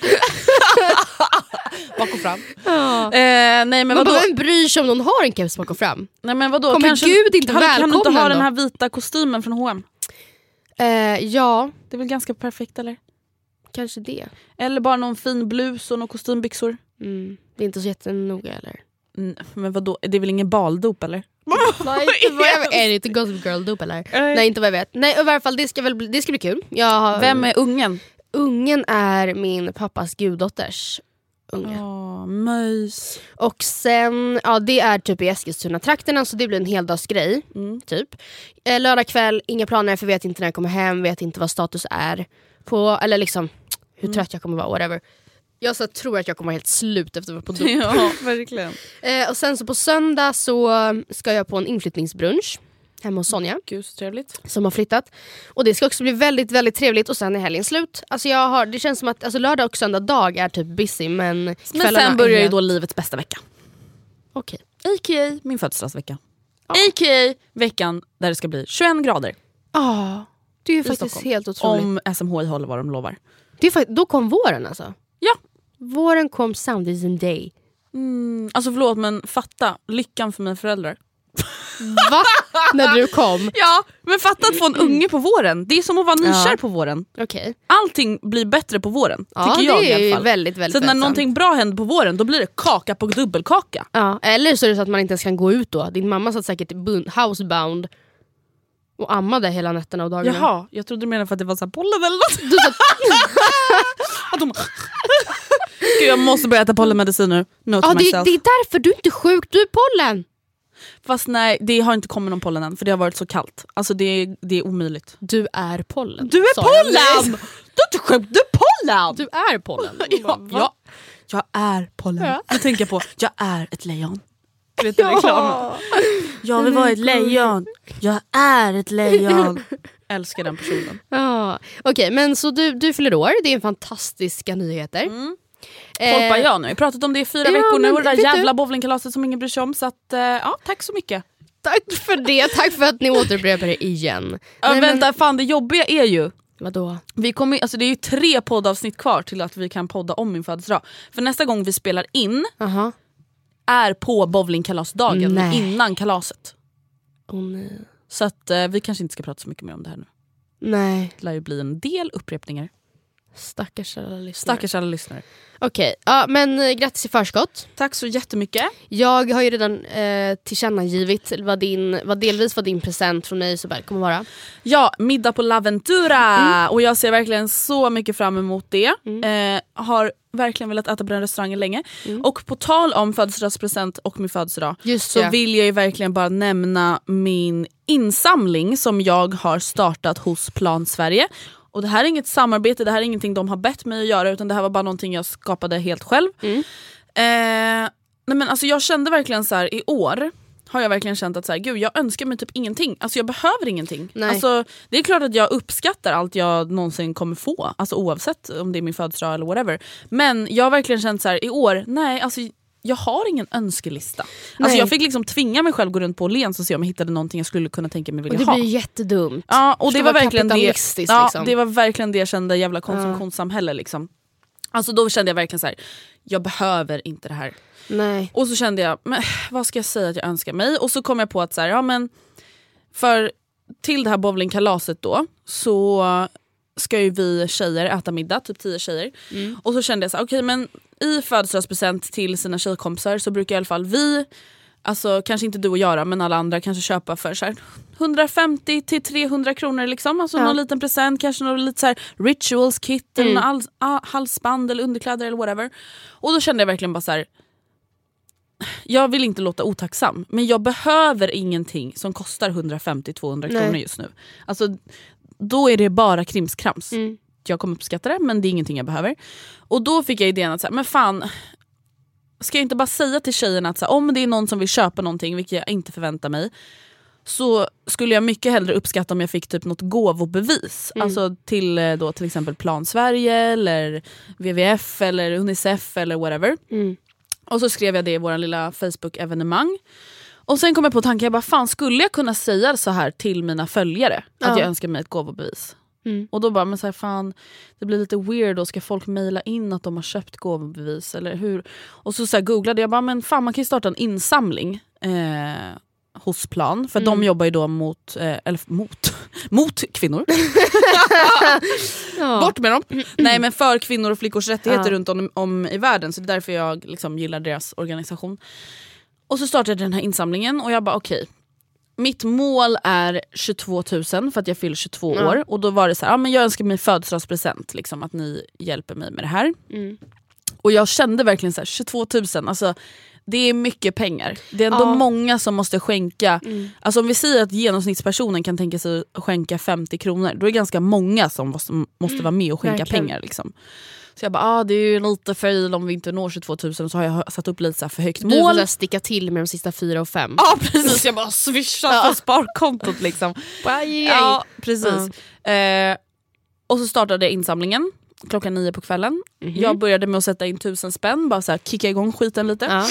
Bak och fram. Ja. Eh, nej men vadå? bara, vem bryr sig om någon har en keps bak och fram? Nej, men vadå? Kommer Kanske, Gud inte kan, kan du inte ha då? den här vita kostymen från H&M? Eh, ja, Det är väl ganska perfekt eller? kanske det. Eller bara någon fin blus och några kostymbyxor. Mm. Det är inte så jättenoga eller? Mm, men vadå, det är väl ingen baldop eller? Nej, inte vad jag vet. Är det inte Gossip Girl-dop eller? Nej inte vad jag vet. Nej i varje fall det ska, väl bli, det ska bli kul. Har, Vem är ungen? Ungen är min pappas guddotters unge. Åh, möjs. Och sen, ja det är typ i Eskilstuna-trakterna så det blir en heldagsgrej. Mm. Typ. Eh, lördag kväll, inga planer för vet inte när jag kommer hem, vet inte vad status är. På, eller liksom hur trött jag kommer vara, whatever. Jag så tror att jag kommer vara helt slut efter att vara på dop. Ja, verkligen. Eh, och sen så på söndag så ska jag på en inflyttningsbrunch hemma hos Sonja Gud så trevligt. som har flyttat. Och det ska också bli väldigt väldigt trevligt och sen är helgen slut. Alltså jag har, det känns som att alltså lördag och söndag dag är typ busy men Men sen börjar är... ju då livets bästa vecka. Okej. A.k.a. min födelsedagsvecka. A.k.a. veckan där det ska bli 21 grader. Ah, det är ju faktiskt Stockholm. helt otroligt. Om SMHI håller vad de lovar. Det är fakt- då kom våren alltså? Ja. Våren kom Sundays and day. Mm, alltså förlåt men fatta lyckan för mina föräldrar. Va? När du kom? Ja, men fatta att få en unge på våren. Det är som att vara nykär Ja. på våren. Okej. Allting blir bättre på våren. Ja, tycker jag det i är alla ju fall. väldigt, väldigt så när någonting bra händer på våren då blir det kaka på dubbelkaka. Ja, eller så är det så att man inte ens kan gå ut då. Din mamma satt säkert housebound och ammade hela nätterna och dagarna. Jaha, jag trodde du menade för att det var så här pollen eller något. Du Att de... Gud, jag måste börja äta pollenmedicin nu. No ja, det, det är därför du är inte sjuk, du är pollen. Fast nej, det har inte kommit någon pollen än för det har varit så kallt. Alltså det är, det är omöjligt. Du är pollen. Du är pollen! Du är inte du är pollen! Du är pollen. ja, ja, jag är pollen. Ja. Nu tänker jag på, jag är ett lejon. Du vet den reklamen? Jag vill vara ett lejon. Jag är ett lejon. Älskar den personen. Ja. Okej, men så du, du fyller år, det är fantastiska nyheter. Mm. Folk bara ja nu har jag pratat om det i fyra ja, veckor nu men och det där du- jävla bowlingkalaset som ingen bryr sig om. Så att, eh, ja, tack så mycket. Tack för det, tack för att ni återupprepar det igen. Ja, Nej, men- vänta, fan det jobbiga är ju Vadå? vi kommer, alltså det är ju tre poddavsnitt kvar till att vi kan podda om min födelsedag. För nästa gång vi spelar in Aha. är på bowlingkalasdagen Nej. innan kalaset. Åh nej. Så att eh, vi kanske inte ska prata så mycket mer om det här nu. Nej, Det lär ju bli en del upprepningar. Stackars alla lyssnare. Stackars alla lyssnare. Okej, ja, men eh, grattis i förskott. Tack så jättemycket. Jag har ju redan eh, tillkännagivit vad, din, vad delvis var din present från mig Isabel kommer vara. Ja, middag på Laventura! Och jag ser verkligen så mycket fram emot det. Eh, har verkligen velat äta på den restaurangen länge. Och på tal om födelsedagspresent och min födelsedag Just så vill jag ju verkligen bara nämna min insamling som jag har startat hos Plan Sverige. Och det här är inget samarbete, det här är ingenting de har bett mig att göra utan det här var bara någonting jag skapade helt själv. Eh, nej men alltså jag kände verkligen så här i år har jag verkligen känt att så här, gud jag önskar mig typ ingenting. Alltså jag behöver ingenting. Nej. Alltså, det är klart att jag uppskattar allt jag någonsin kommer få. Alltså oavsett om det är min födelsedag eller whatever. Men jag har verkligen känt så här i år, nej alltså jag har ingen önskelista. Alltså jag fick liksom tvinga mig själv gå runt på Åhléns och se om jag hittade någonting jag skulle kunna tänka mig vilja det ha. blir jättedumt. Ja, och det var, verkligen det, ja, liksom. det var verkligen det jag kände, jävla konsumtionssamhälle. Liksom. Alltså då kände jag verkligen så här, jag behöver inte det här. Nej. Och så kände jag, men, vad ska jag säga att jag önskar mig? Och så kom jag på att så här, ja, men, för till det här bowlingkalaset då så ska ju vi tjejer äta middag, typ 10 tjejer. Och så kände jag så här, okej men i födelsedagspresent till sina tjejkompisar så brukar i alla fall vi, alltså kanske inte du och jag men alla andra kanske köpa för så här 150 till 300 kronor liksom. Alltså Ja. någon liten present, kanske någon lite så här rituals kit Mm. ah, halsband eller underkläder eller whatever. Och då kände jag verkligen bara så här. Jag vill inte låta otacksam men jag behöver ingenting som kostar 150-200 Nej. kronor just nu. Alltså, då är det bara krimskrams. Mm. Jag kommer uppskatta det men det är ingenting jag behöver. Och då fick jag idén att så här, men fan, ska jag inte bara säga till tjejerna att så här, om det är någon som vill köpa någonting, vilket jag inte förväntar mig, så skulle jag mycket hellre uppskatta om jag fick typ något gåvobevis. Mm. Alltså till eh, då, till exempel Plan Sverige, eller WWF, eller Unicef eller whatever. Mm. Och så skrev jag det i vår lilla Facebook-evenemang. Och sen kom jag på tanken, jag bara, fan skulle jag kunna säga så här till mina följare? Att Ja. jag önskar mig ett gåvobevis. Mm. Och då bara, men så här, fan, det blir lite weird då, ska folk mejla in att de har köpt gåvobevis eller hur? Och så, så här, googlade jag, bara, men fan man kan ju starta en insamling eh, hos Plan, för Mm. de jobbar ju då mot, eh, eller mot, Mot kvinnor. Ja. Bort med dem. Nej men för kvinnor och flickors rättigheter Ja. runt om, om i världen. Så det är därför jag liksom gillar deras organisation. Och så startade jag den här insamlingen och jag bara okej. mitt mål är 22 000 för att jag fyller 22 Ja. år. Och då var det så här, ja, men jag önskar mig födelsedagspresent. Liksom, att ni hjälper mig med det här. Mm. Och jag kände verkligen så här, 22 000, alltså, det är mycket pengar. Det är ändå Ja. många som måste skänka. Mm. Alltså om vi säger att genomsnittspersonen kan tänka sig att skänka 50 kronor, då är det ganska många som måste, måste vara med och skänka Mm. pengar. Liksom. Så jag bara, ah, det är ju lite fel om vi inte når 22 000 så har jag satt upp lite så för högt Du mål. så här sticka till med de sista fyra och fem. Ja precis, jag bara swishar på sparkontot liksom. Ja precis. Eh, och så startade insamlingen klockan nio på kvällen. Mhm. Jag började med att sätta in tusen spänn, bara så här, kicka igång skiten lite. Ja.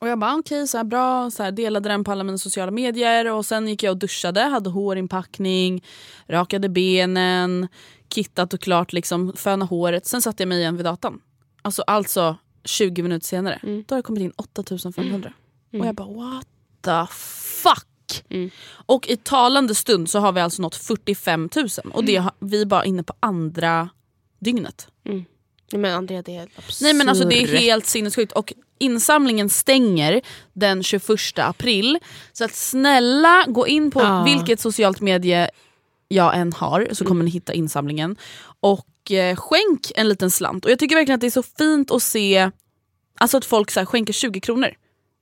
Och jag bara okej, så här bra, så här, delade den på alla mina sociala medier och sen gick jag och duschade, hade hårinpackning, rakade benen, kittat och klart, liksom, föna håret. Sen satte jag mig igen vid datan. Alltså, alltså 20 minuter senare, Mm. då har det kommit in 8500. Och jag bara what the fuck? Mm. Och i talande stund så har vi alltså nått 45 000 och Mm. det har, vi är bara inne på andra dygnet. Nej, men Andrea det är helt. Nej men alltså det är helt sinnessjukt och insamlingen stänger den 21 april. Så att snälla gå in på Ja. vilket socialt medie jag än har så kommer ni hitta insamlingen. Och eh, skänk en liten slant. Och jag tycker verkligen att det är så fint att se alltså att folk så här, skänker 20 kronor.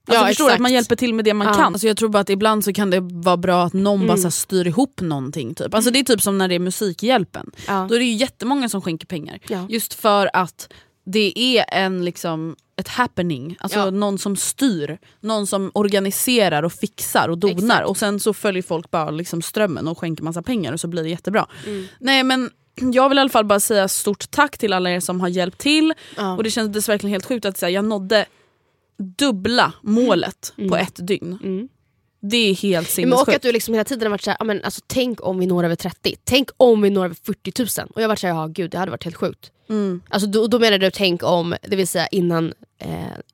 Alltså Ja, förstår exakt. Att man hjälper till med det man Ja. kan. Alltså jag tror bara att ibland så kan det vara bra att någon bara Mm. så här, styr ihop någonting. Typ. Alltså det är typ som när det är Musikhjälpen. Ja. Då är det ju jättemånga som skänker pengar. Ja. Just för att det är en liksom ett happening, alltså Ja. någon som styr, någon som organiserar och fixar och donar Exakt. och sen så följer folk bara liksom strömmen och skänker massa pengar och så blir det jättebra. Mm. Nej men jag vill i alla fall bara säga stort tack till alla er som har hjälpt till Ja. och det kändes verkligen helt sjukt att säga, jag nådde dubbla målet på ett dygn. Mm. Det är helt men och sinnessjukt. att du liksom hela tiden har varit såhär, men alltså, tänk om vi når över 30, tänk om vi når över 40 000. Och jag har varit såhär, ja gud det hade varit helt sjukt. Mm. Alltså, då, då menar du tänk om, det vill säga innan eh,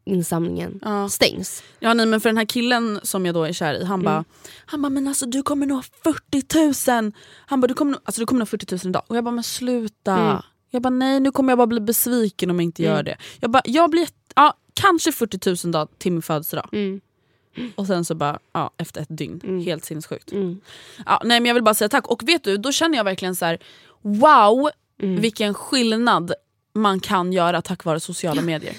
insamlingen Ja. stängs. Ja nej men för den här killen som jag då är kär i, han bara han bara men alltså du kommer nå 40 000. Han bara du kommer nå, alltså, du kommer nå 40 000 idag. Och jag bara men sluta. Mm. Jag bara nej nu kommer jag bara bli besviken om jag inte gör Mm. det. Jag bara jag blir, ja kanske 40 000 dag till min födelsedag. Mm. Och sen så bara, ja efter ett dygn. Mm. Helt sinnessjukt. Mm. Ja, nej men jag vill bara säga tack. Och vet du, då känner jag verkligen så här: wow Mm. vilken skillnad man kan göra tack vare sociala medier.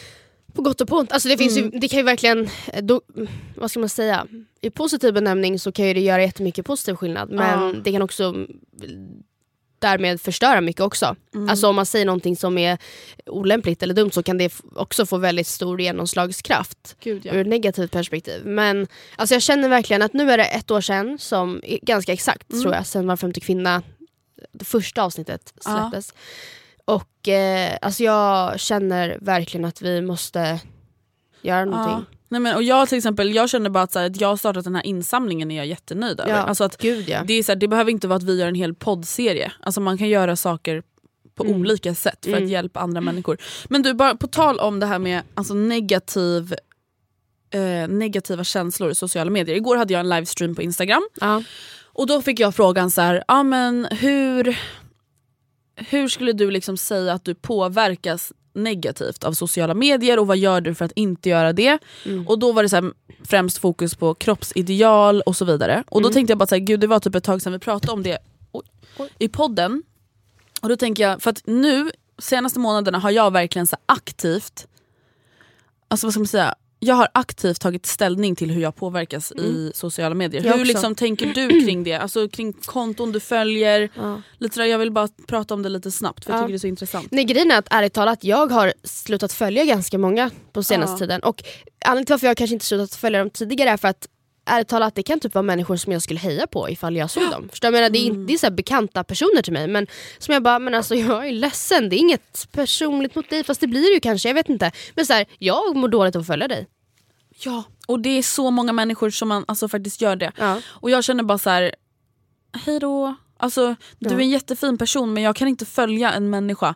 På gott och på ont. Alltså det, finns Mm. ju, det kan ju verkligen, då, vad ska man säga, i positiv benämning så kan ju det göra jättemycket positiv skillnad men Ja. det kan också mm, därmed förstöra mycket också. Mm. Alltså om man säger någonting som är olämpligt eller dumt så kan det också få väldigt stor genomslagskraft Gud, ja. ur ett negativt perspektiv. Men alltså jag känner verkligen att nu är det ett år sedan, som, ganska exakt Mm. tror jag, sen var femte kvinna, det första avsnittet Ja. släpptes. Och eh, alltså jag känner verkligen att vi måste göra någonting. Ja. Nej, men, och jag till exempel, jag känner bara att, så här, att jag har startat den här insamlingen är jag jättenöjd över. Ja, Alltså att, Gud ja. det, är så här, det behöver inte vara att vi gör en hel poddserie. Alltså man kan göra saker på Mm. olika sätt för Mm. att hjälpa andra människor. Men du, bara på tal om det här med alltså, negativ, eh, negativa känslor i sociala medier. Igår hade jag en livestream på Instagram. Ja. Och då fick jag frågan så här, ah, men hur, hur skulle du liksom säga att du påverkas negativt av sociala medier och vad gör du för att inte göra det? Mm. Och då var det så här, främst fokus på kroppsideal och så vidare. Och då Mm. tänkte jag bara så här, gud det var typ ett tag sedan vi pratade om det oj, i podden. Och då tänker jag, för att nu senaste månaderna har jag verkligen så aktivt, alltså vad ska man säga, jag har aktivt tagit ställning till hur jag påverkas i sociala medier. Jag hur också. liksom tänker du kring det? Alltså kring konton du följer? Ja. Lite jag vill bara prata om det lite snabbt för jag Ja. tycker det är så intressant. Nej, grejen är att ärligt talat, jag har slutat följa ganska många på senaste Ja. tiden. Och anledningen till varför jag kanske inte slutat följa dem tidigare är för att ärligt talat, det kan typ vara människor som jag skulle heja på ifall jag såg dem. Förstår du? jag menar, det är, Mm. inte- det är så bekanta personer till mig men som jag bara, men alltså jag är ledsen, det är inget personligt mot dig fast det blir det ju kanske, jag vet inte. Men så här, jag mår dåligt av att följa dig. Ja, och det är så många människor som man alltså faktiskt gör det. Ja. Och jag känner bara så här. hej då. Alltså, du Ja. är en jättefin person men jag kan inte följa en människa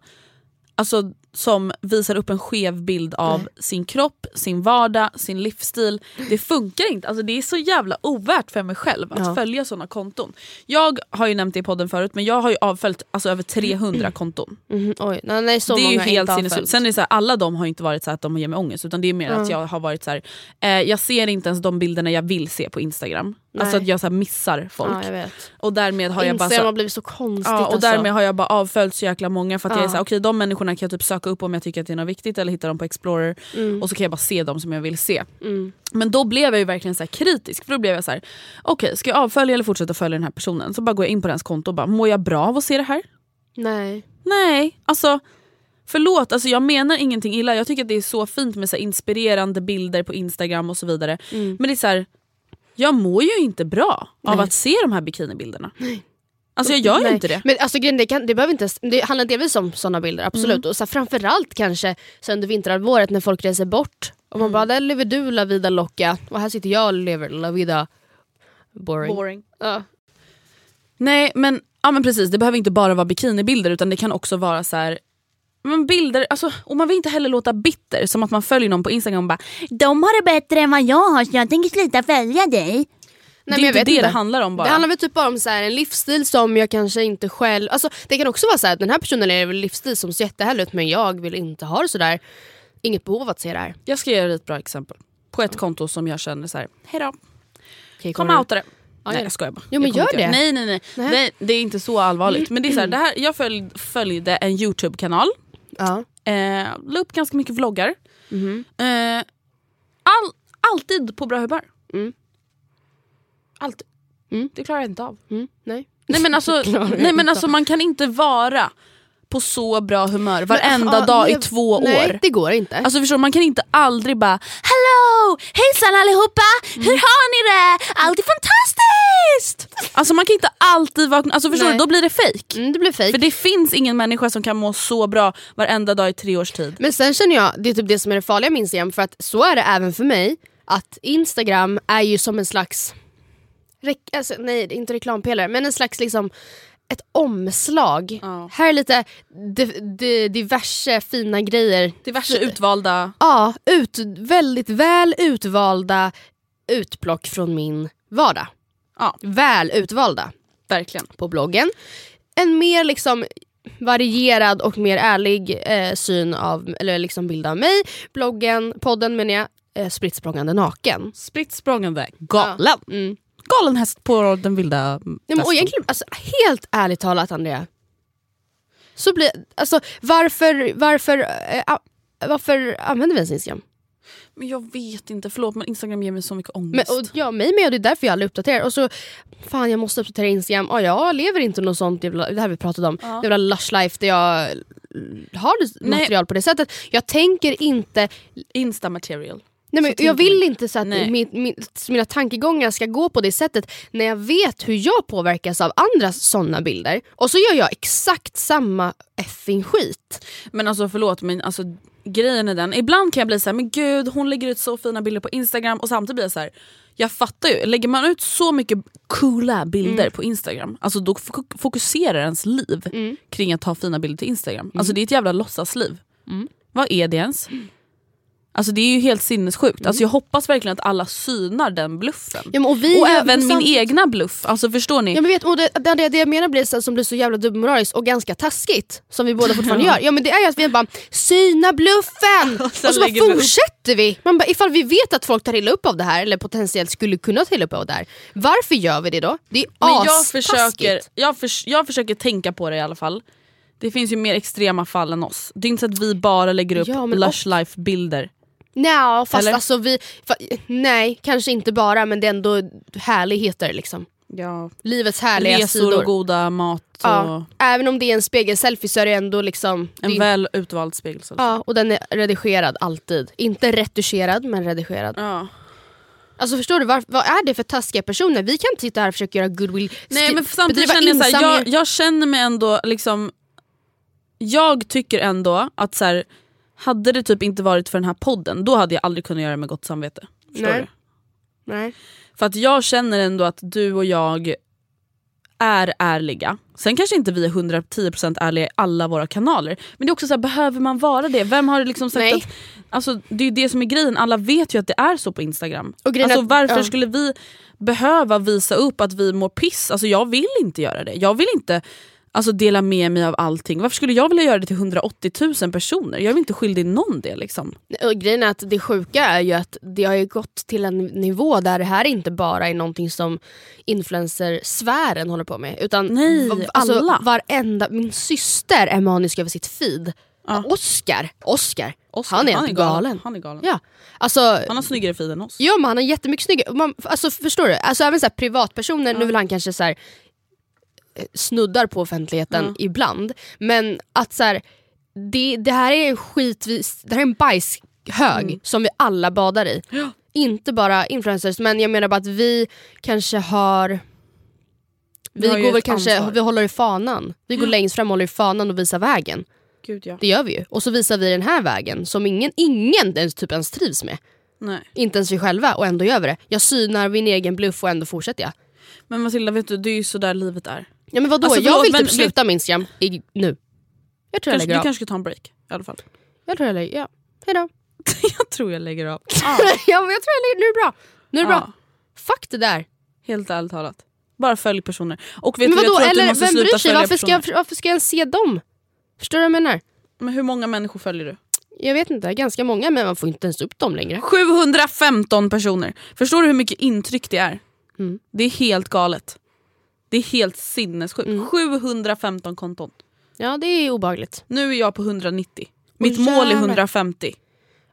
alltså, som visar upp en skev bild av sin kropp, sin vardag, sin livsstil. Det funkar inte. Alltså det är så jävla ovärt för mig själv att Ja. följa såna konton. Jag har ju nämnt det i podden förut men jag har ju avföljt alltså, över 300 konton. Mhm, oj, nej, nej, så det är ju helt sinnessjukt. Sen är det så här, alla de har inte varit så att de ger mig ångest utan det är mer att Ja. jag har varit så här, eh, jag ser inte ens de bilderna jag vill se på Instagram. Alltså Nej. att jag så missar folk. Ja. Och därmed har jag bara Instagram så, har blivit så konstigt Ja, och alltså. därmed har jag bara avföljt så jäkla många för att jag är Ja. såhär, okej de människorna kan jag typ söka upp om jag tycker att det är något viktigt eller hitta dem på Explorer Mm. och så kan jag bara se dem som jag vill se. Mm. Men då blev jag ju verkligen så här kritisk för då blev jag så här: okej ska jag avfölja eller fortsätta följa den här personen? Så bara går jag in på dens konto och bara, mår jag bra av att se det här? Nej. Nej, alltså förlåt, alltså jag menar ingenting illa. Jag tycker att det är så fint med så inspirerande bilder på Instagram och så vidare. Mm. Men det är så här, jag mår ju inte bra av Nej. att se de här bikinibilderna. Alltså jag gör ju inte det. Men alltså, det, kan, det, behöver inte, det handlar delvis om såna bilder, absolut. Mm. Och så här, framförallt kanske så under vinterhalvåret när folk reser bort. Och Mm. man bara, där lever du la vida locka och här sitter jag och lever la vida boring. Boring. Ja. Nej men, ja, men precis, det behöver inte bara vara bikinibilder utan det kan också vara så här. Men bilder, alltså, och man vill inte heller låta bitter som att man följer någon på Instagram och bara De har det bättre än vad jag har så jag tänker sluta följa dig. Nej, det är inte det inte. det handlar om bara. Det handlar väl typ bara om så här, en livsstil som jag kanske inte själv... Alltså, det kan också vara så här, att den här personen lever en livsstil som ser jättehärlig ut men jag vill inte ha det sådär. Inget behov av att se det här. Jag ska ge dig ett bra exempel. På ett konto som jag känner så här. hejdå. Okej, Kom outa det. Nej jag skojar bara. Jo, men gör det. Nej nej nej. Nej. Det är inte så allvarligt. Men det är så här, det här, jag följ, följde en Youtube-kanal. Ja. Eh, la upp ganska mycket vloggar. Mhm. Eh, all, alltid på bra humör. Mm. Alltid. Mm. Det klarar jag inte av. Mm, nej. Nej men, alltså, nej, men alltså man kan inte vara på så bra humör varenda Men, ja, dag i nej, två Nej, år. det går inte. Alltså förstår man kan inte aldrig bara Hello! Hejsan allihopa! Mm. Hur har ni det? Allt är fantastiskt! Alltså man kan inte alltid vakna, alltså förstår Nej. du, då blir det fake. Mm, det blir fake. För det finns ingen människa som kan må så bra varenda dag i tre års tid. Men sen känner jag, det är typ det som är det farliga med Instagram, för att så är det även för mig, att Instagram är ju som en slags, alltså, nej inte reklampelare, men en slags liksom ett omslag. Ja. Här är lite di- di- diverse fina grejer. Diverse utvalda... Ja, ut, väldigt väl utvalda utplock från min vardag. Ja. Väl utvalda Verkligen. på bloggen. En mer liksom varierad och mer ärlig eh, syn av, eller liksom bild av mig. Bloggen, podden menar jag, eh, spritt språngande naken. Spritt språngande galen. Ja. Mm. Galen häst på den vilda Ja, men, och egentligen, alltså, helt ärligt talat Andrea. Så blir, alltså, varför, varför, a- varför använder vi ens Instagram? Men jag vet inte, förlåt men Instagram ger mig så mycket Men, ångest. och, ja, mig med och det är därför jag aldrig uppdaterar. Och så, fan jag måste uppdatera Instagram. Och jag lever inte något sånt, jävla, det här vi pratat om. Ja. Det jävla lush life där jag har Nej. material på det sättet. Jag tänker inte Insta material. Nej, men jag vill inte så att min, min, mina tankegångar ska gå på det sättet när jag vet hur jag påverkas av andras såna bilder. Och så gör jag exakt samma effing skit. Men alltså förlåt men alltså grejen är den, ibland kan jag bli så här, men gud hon lägger ut så fina bilder på Instagram och samtidigt blir jag så här. Jag fattar ju, lägger man ut så mycket coola bilder på Instagram, alltså då fok- fokuserar ens liv kring att ta fina bilder till Instagram. Alltså det är ett jävla låtsasliv. Vad är det ens? Alltså det är ju helt sinnessjukt. Alltså jag hoppas verkligen att alla synar den bluffen. Ja, och och även min samtidigt- egna bluff, alltså förstår ni? Ja, men vet, och det, det, det, jag menar blir så, som blir så jävla dubbelmoraliskt och ganska taskigt, som vi båda fortfarande gör, ja, men det är ju att vi bara syna bluffen! och sen så bara fortsätter vi. Man bara, ifall vi vet att folk tar illa upp av det här, eller potentiellt skulle kunna ta illa upp av det här, varför gör vi det då? Det är Men jag astaskigt. försöker, jag, förs- jag försöker tänka på det i alla fall. Det finns ju mer extrema fall än oss. Det är inte så att vi bara lägger upp Ja, lush life bilder. Nej, fast Eller? alltså vi... Fa, nej, kanske inte bara men det är ändå härligheter liksom. Ja. Livets härliga Resor sidor. och goda mat och ja. Även om det är en spegelselfie så är det ändå liksom... en det, väl utvald spegel. Ja, och den är redigerad alltid. Inte retuscherad men redigerad. Ja. Alltså förstår du, var, vad är det för taskiga personer? Vi kan inte sitta här och försöka göra goodwill. Nej men samtidigt känner jag, så här, jag, jag känner mig ändå liksom Jag tycker ändå att så här, hade det typ inte varit för den här podden då hade jag aldrig kunnat göra det med gott samvete. Förstår Nej. du? Nej. För att jag känner ändå att du och jag är ärliga. Sen kanske inte vi är 110% ärliga i alla våra kanaler. Men det är också så här, behöver man vara det? Vem har liksom sagt Nej. att... Alltså, det är ju det som är grejen, alla vet ju att det är så på Instagram. Och Alltså, att- varför ja. skulle vi behöva visa upp att vi mår piss? Alltså, jag vill inte göra det. Jag vill inte alltså, dela med mig av allting. Varför skulle jag vilja göra det till 180 000 personer? Jag är inte skyldig någon det. Liksom. Och grejen är att det sjuka är ju att det har ju gått till en nivå där det här inte bara är någonting som influencersfären håller på med. Utan Nej, alltså, alla. varenda, min syster är manisk över sitt feed. Oscar, Oscar, Oscar, han är han är galen. galen. Han är galen. Ja. Alltså, Han har snyggare feed än oss. Ja men han har jättemycket snyggare, man, alltså, förstår du? Alltså, även så här, privatpersoner, nu vill han kanske så här, snuddar på offentligheten Ja. ibland. Men att så här, det, det här är en skitvis, det här är en bajshög Mm. som vi alla badar i. Inte bara influencers men jag menar bara att vi kanske har vi ju går väl kanske, ansvar. vi håller i fanan. Vi går längst fram håller i fanan och visar vägen. Gud ja. Det gör vi ju. Och så visar vi den här vägen som ingen, ingen ens, typ ens trivs med. Nej. Inte ens vi själva och ändå gör vi det. Jag synar min egen bluff och ändå fortsätter jag. Men Matilda, vet du, det är ju så där livet är. Ja men vadå? Alltså, jag förlåt, vill men- typ sluta med Instagram i, nu. Jag tror jag Kanske, lägger du av. kanske ska ta en break i alla fall. Jag tror jag lägger ja. Hejdå. jag tror jag lägger av. ja men jag tror jag lägger, nu är det bra. Nu är det Ja. bra. Fuck det där. Helt ärligt talat. Bara följ personer. Och vet Men du, jag vadå? du Eller vem bryr sig? Varför ska, jag, varför ska jag ens se dem? Förstår du vad jag menar? Men hur många människor följer du? Jag vet inte, ganska många men man får inte ens upp dem längre. 715 personer! Förstår du hur mycket intryck det är? Mm. Det är helt galet. Det är helt sinnessjukt. Mm. 715 konton. Ja det är obehagligt. Nu är jag på 190. Mitt Åh, mål är jävlar. 150.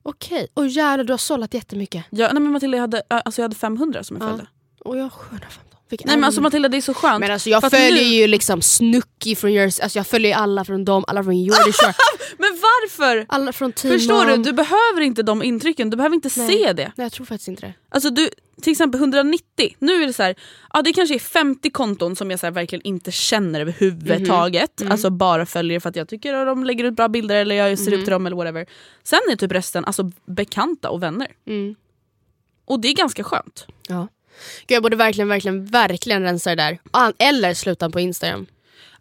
Okej, och jävlar du har sållat jättemycket. Jag, nej men Matilda, jag hade, alltså jag hade 500 som jag Ja. följde. Och jag har 715. Vilka Nej men alltså Matilda det är så skönt. Men alltså jag För följer nu- ju liksom Snooki från Jersey, alltså jag följer alla från dem, alla från Jordy Shore, Men varför? alla från Team Förstår du? Du behöver inte de intrycken, du behöver inte Nej. se det. Nej jag tror faktiskt inte det. Alltså du, till exempel 190, nu är det så här, ja det kanske är 50 konton som jag så verkligen inte känner överhuvudtaget. Mhm. Alltså bara följer för att jag tycker att de lägger ut bra bilder eller jag ser upp till dem eller whatever. Sen är typ resten alltså bekanta och vänner. Mm. Och det är ganska skönt. Ja. Gud, jag borde verkligen, verkligen, verkligen rensa det där. Ah, Eller sluta på Instagram.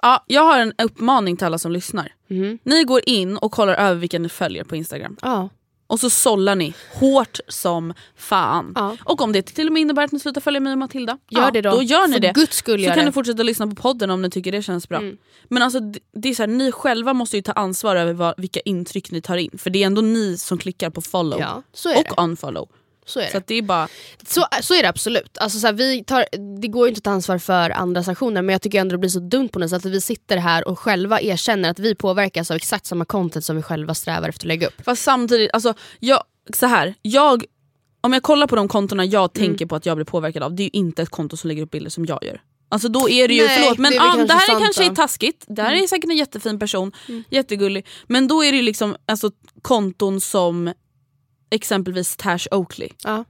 Ja, jag har en uppmaning till alla som lyssnar. Mhm. Ni går in och kollar över vilka ni följer på Instagram. Ja. Och så sållar ni hårt som fan. Ja. Och om det till och med innebär att ni slutar följa mig och Matilda, Gör ja, det då. då gör ni För det. guds skull så kan det. ni fortsätta lyssna på podden om ni tycker det känns bra. Mm. Men alltså, det, är så här, ni själva måste ju ta ansvar över vad, vilka intryck ni tar in. För det är ändå ni som klickar på follow Ja, och det. unfollow. Så är Så det. att det är bara... Så, så är det absolut. Alltså, så här, vi tar, det går ju inte att ta ansvar för andras aktioner men jag tycker ändå det blir så dumt på något sätt att vi sitter här och själva erkänner att vi påverkas av exakt samma content som vi själva strävar efter att lägga upp. Fast samtidigt, alltså, jag, så här, jag, om jag kollar på de kontona jag Mm. tänker på att jag blir påverkad av, det är ju inte ett konto som lägger upp bilder som jag gör. Alltså då är det ju, Nej, förlåt men det ja, det här är kanske. Mm. är taskigt, det här är säkert en jättefin person, jättegullig. Men då är det ju liksom alltså, konton som exempelvis Tash Oakley. Ja.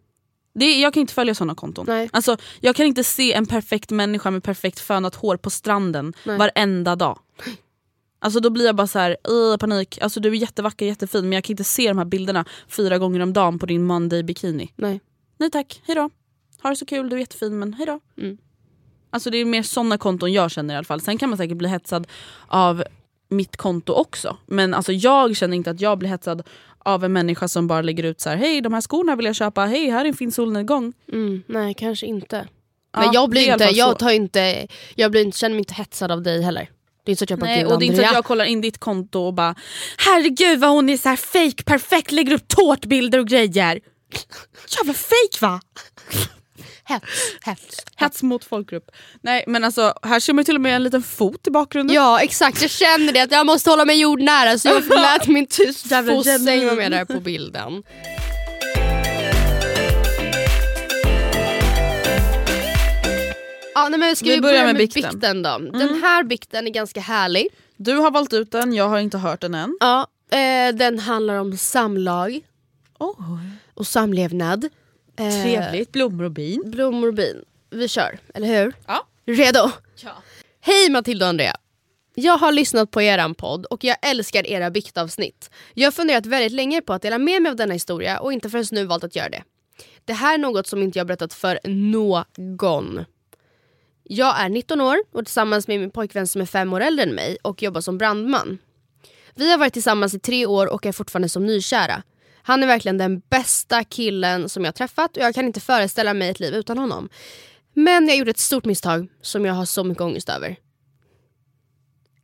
Det, jag kan inte följa såna konton. Nej. Alltså, jag kan inte se en perfekt människa med perfekt fönat hår på stranden Nej. varenda dag. Alltså då blir jag bara så här, "Ugh, panik. Alltså du är jättevacker, jättefin men jag kan inte se de här bilderna fyra gånger om dagen på din Monday bikini. Nej. Nej tack, hejdå. Ha det så kul, du är jättefin men hejdå. Mm. Alltså det är mer såna konton jag känner i alla fall. Sen kan man säkert bli hetsad av mitt konto också. Men alltså jag känner inte att jag blir hetsad av en människa som bara lägger ut så här: hej de här skorna vill jag köpa, hej här är en fin solnedgång. Mm, nej kanske inte. Ja, men jag blir inte, jag tar inte, jag blir inte, känner mig inte hetsad av dig heller. Det är inte så att jag bara Nej, "Gud, och det är inte så att Andrea." jag kollar in ditt konto och bara herregud vad hon är så här fake perfekt, lägger upp tårtbilder och grejer. Jävla fake va? Hets, hets. Hets mot folkgrupp. Nej men alltså här ser man till och med en liten fot i bakgrunden. Ja exakt, jag känner det att jag måste hålla mig jordnära så jag lät min tyst Jävla fosse genuin. vara med där på bilden. Ja, nej, men ska vi, Vi börjar med bikten. bikten då? Den här bikten är ganska härlig. Du har valt ut den, jag har inte hört den än. Ja, eh, den handlar om samlag och samlevnad. Eh, Trevligt, blommor och bin. Blommor och bin. Vi kör, eller hur? Ja. Redo? Hej Matilda och Andrea. Jag har lyssnat på eran podd och jag älskar era biktavsnitt. Jag har funderat väldigt länge på att dela med mig av denna historia och inte förrän nu valt att göra det. Det här är något som inte jag berättat för någon. Jag är 19 år och tillsammans med min pojkvän som är fem år äldre än mig och jobbar som brandman. Vi har varit tillsammans i tre år och är fortfarande som nykära. Han är verkligen den bästa killen som jag träffat och jag kan inte föreställa mig ett liv utan honom. Men jag gjorde ett stort misstag som jag har så mycket ångest över.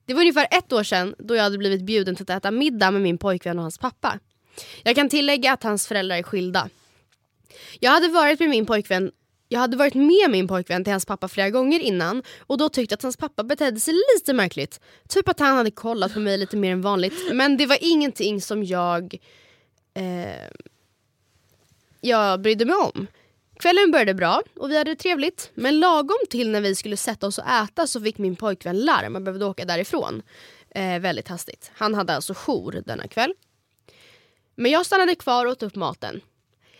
Det var ungefär ett år sedan då jag hade blivit bjuden till att äta middag med min pojkvän och hans pappa. Jag kan tillägga att hans föräldrar är skilda. Jag hade varit med min pojkvän jag hade varit med min pojkvän till hans pappa flera gånger innan och då tyckte att hans pappa betedde sig lite märkligt. Typ att han hade kollat på mig lite mer än vanligt. Men det var ingenting som jag eh, jag brydde mig om. Kvällen började bra och vi hade det trevligt. Men lagom till när vi skulle sätta oss och äta så fick min pojkvän larm och behövde åka därifrån. Eh, väldigt hastigt. Han hade alltså jour denna kväll. Men jag stannade kvar och åt upp maten.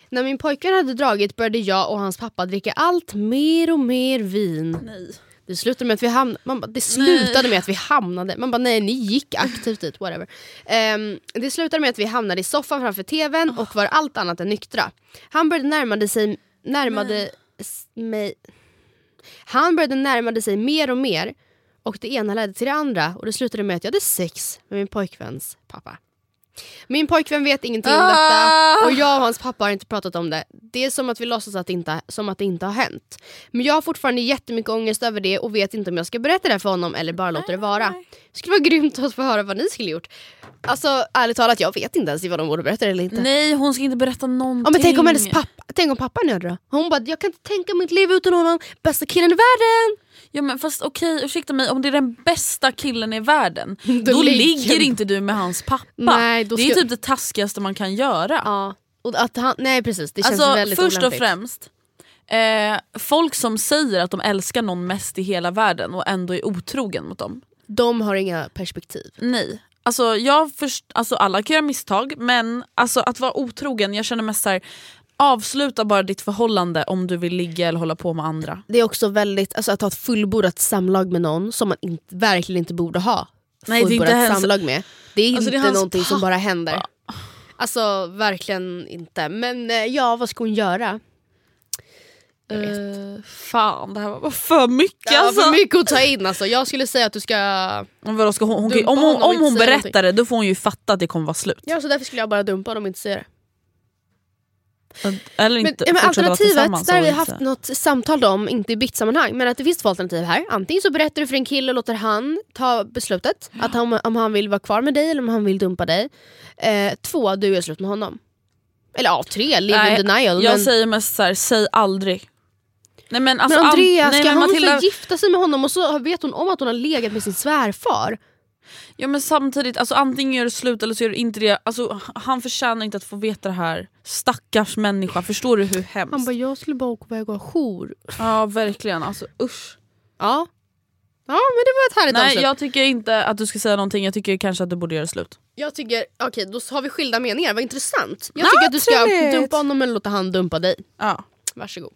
När min pojkvän hade dragit började jag och hans pappa dricka allt mer och mer vin. Nej. Det slutade med att vi hamnade, man bara, det slutade med att vi hamnade, man bara nej ni gick aktivt dit, whatever. Um, det slutade med att vi hamnade i soffan framför tvn och var allt annat än nyktra. Han började närmade sig, närmade mig, han började närmade sig mer och mer och det ena ledde till det andra och det slutade med att jag hade sex med min pojkväns pappa. Min pojkvän vet ingenting om detta och jag och hans pappa har inte pratat om det. Det är som att vi låtsas att inte, som att det inte har hänt. Men jag har fortfarande jättemycket ångest över det och vet inte om jag ska berätta det för honom eller bara låta det vara. Det skulle vara grymt att få höra vad ni skulle gjort. Alltså ärligt talat, jag vet inte ens vad de borde berätta eller inte. Nej hon ska inte berätta någonting. Ja, men tänk om hennes pappa, tänk om pappan gör det då? Hon bara, jag kan inte tänka mitt liv utan honom, bästa killen i världen! Ja men fast okej ursäkta mig, om det är den bästa killen i världen Då då, ligger- inte du med hans pappa. Nej, då det är ska- typ det taskigaste man kan göra. Ja, och att han, nej precis, det känns alltså väldigt först och olämpligt. främst, eh, folk som säger att de älskar någon mest i hela världen och ändå är otrogen mot dem. De har inga perspektiv. Nej. Alltså, jag först, alltså alla kan göra misstag men alltså, att vara otrogen, jag känner mest såhär avsluta bara ditt förhållande om du vill ligga eller hålla på med andra. Det är också väldigt, alltså att ha ett fullbordat samlag med någon som man inte, verkligen inte borde ha Nej, det fullbordat ens- samlag med. Det är Alltså, inte det är någonting som bara händer. Alltså verkligen inte. Men eh, ja, vad ska hon göra? Jag vet. Eh, Fan det här var bara för mycket ja, alltså. för mycket att ta in alltså. Jag skulle säga att du ska... Vadå, ska hon, hon, om hon, om hon berättar det då får hon ju fatta att det kommer vara slut. Ja, så därför skulle jag bara dumpa honom och inte säga det. Eller Men, inte ja, men vara alternativet, där har vi haft något samtal om, inte i bytt-sammanhang, men att det finns två alternativ här. Antingen så berättar du för en kille och låter han ta beslutet, att han, om han vill vara kvar med dig eller om han vill dumpa dig. Eh, två, du gör slut med honom. Eller ja, tre, live Nej, in denial. Jag men, säger mest såhär, säg aldrig. Nej, men, alltså, men Andrea, an- nej, ska men hon Matilda, gifta sig med honom och så vet hon om att hon har legat med sin svärfar? Ja, men samtidigt, alltså, antingen gör du slut eller så gör du inte det. Alltså, han förtjänar inte att få veta det här. Stackars människa, förstår du hur hemskt? Han bara, jag skulle bara åka iväg och ha jour. Ja verkligen, alltså usch. Ja. Ja men det var ett härligt Nej avslut. jag tycker inte att du ska säga någonting, jag tycker kanske att du borde göra slut. Jag tycker, okej då har vi skilda meningar, vad intressant. Jag tycker att du ska trevligt. dumpa honom eller låta han dumpa dig. Ja. Varsågod.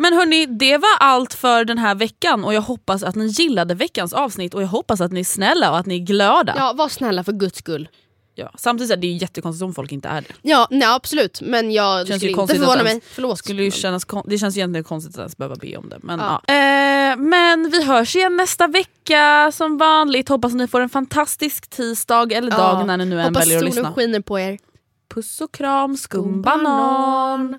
Men hörni, det var allt för den här veckan och jag hoppas att ni gillade veckans avsnitt och jag hoppas att ni är snälla och att ni är glada. Ja, var snälla för guds skull. Ja. Samtidigt är det ju jättekonstigt om folk inte är det. Ja, nej absolut. Men jag Känns skulle inte förvåna mig. Förlåt. Skulle ju kännas, det känns egentligen konstigt att ens behöva be om det. Men, Ja. ja. Eh, men vi hörs igen nästa vecka som vanligt. Hoppas ni får en fantastisk tisdag eller dag när ni nu än Hoppas väljer att solen lyssna. skiner på er. Puss och kram, skumbanan!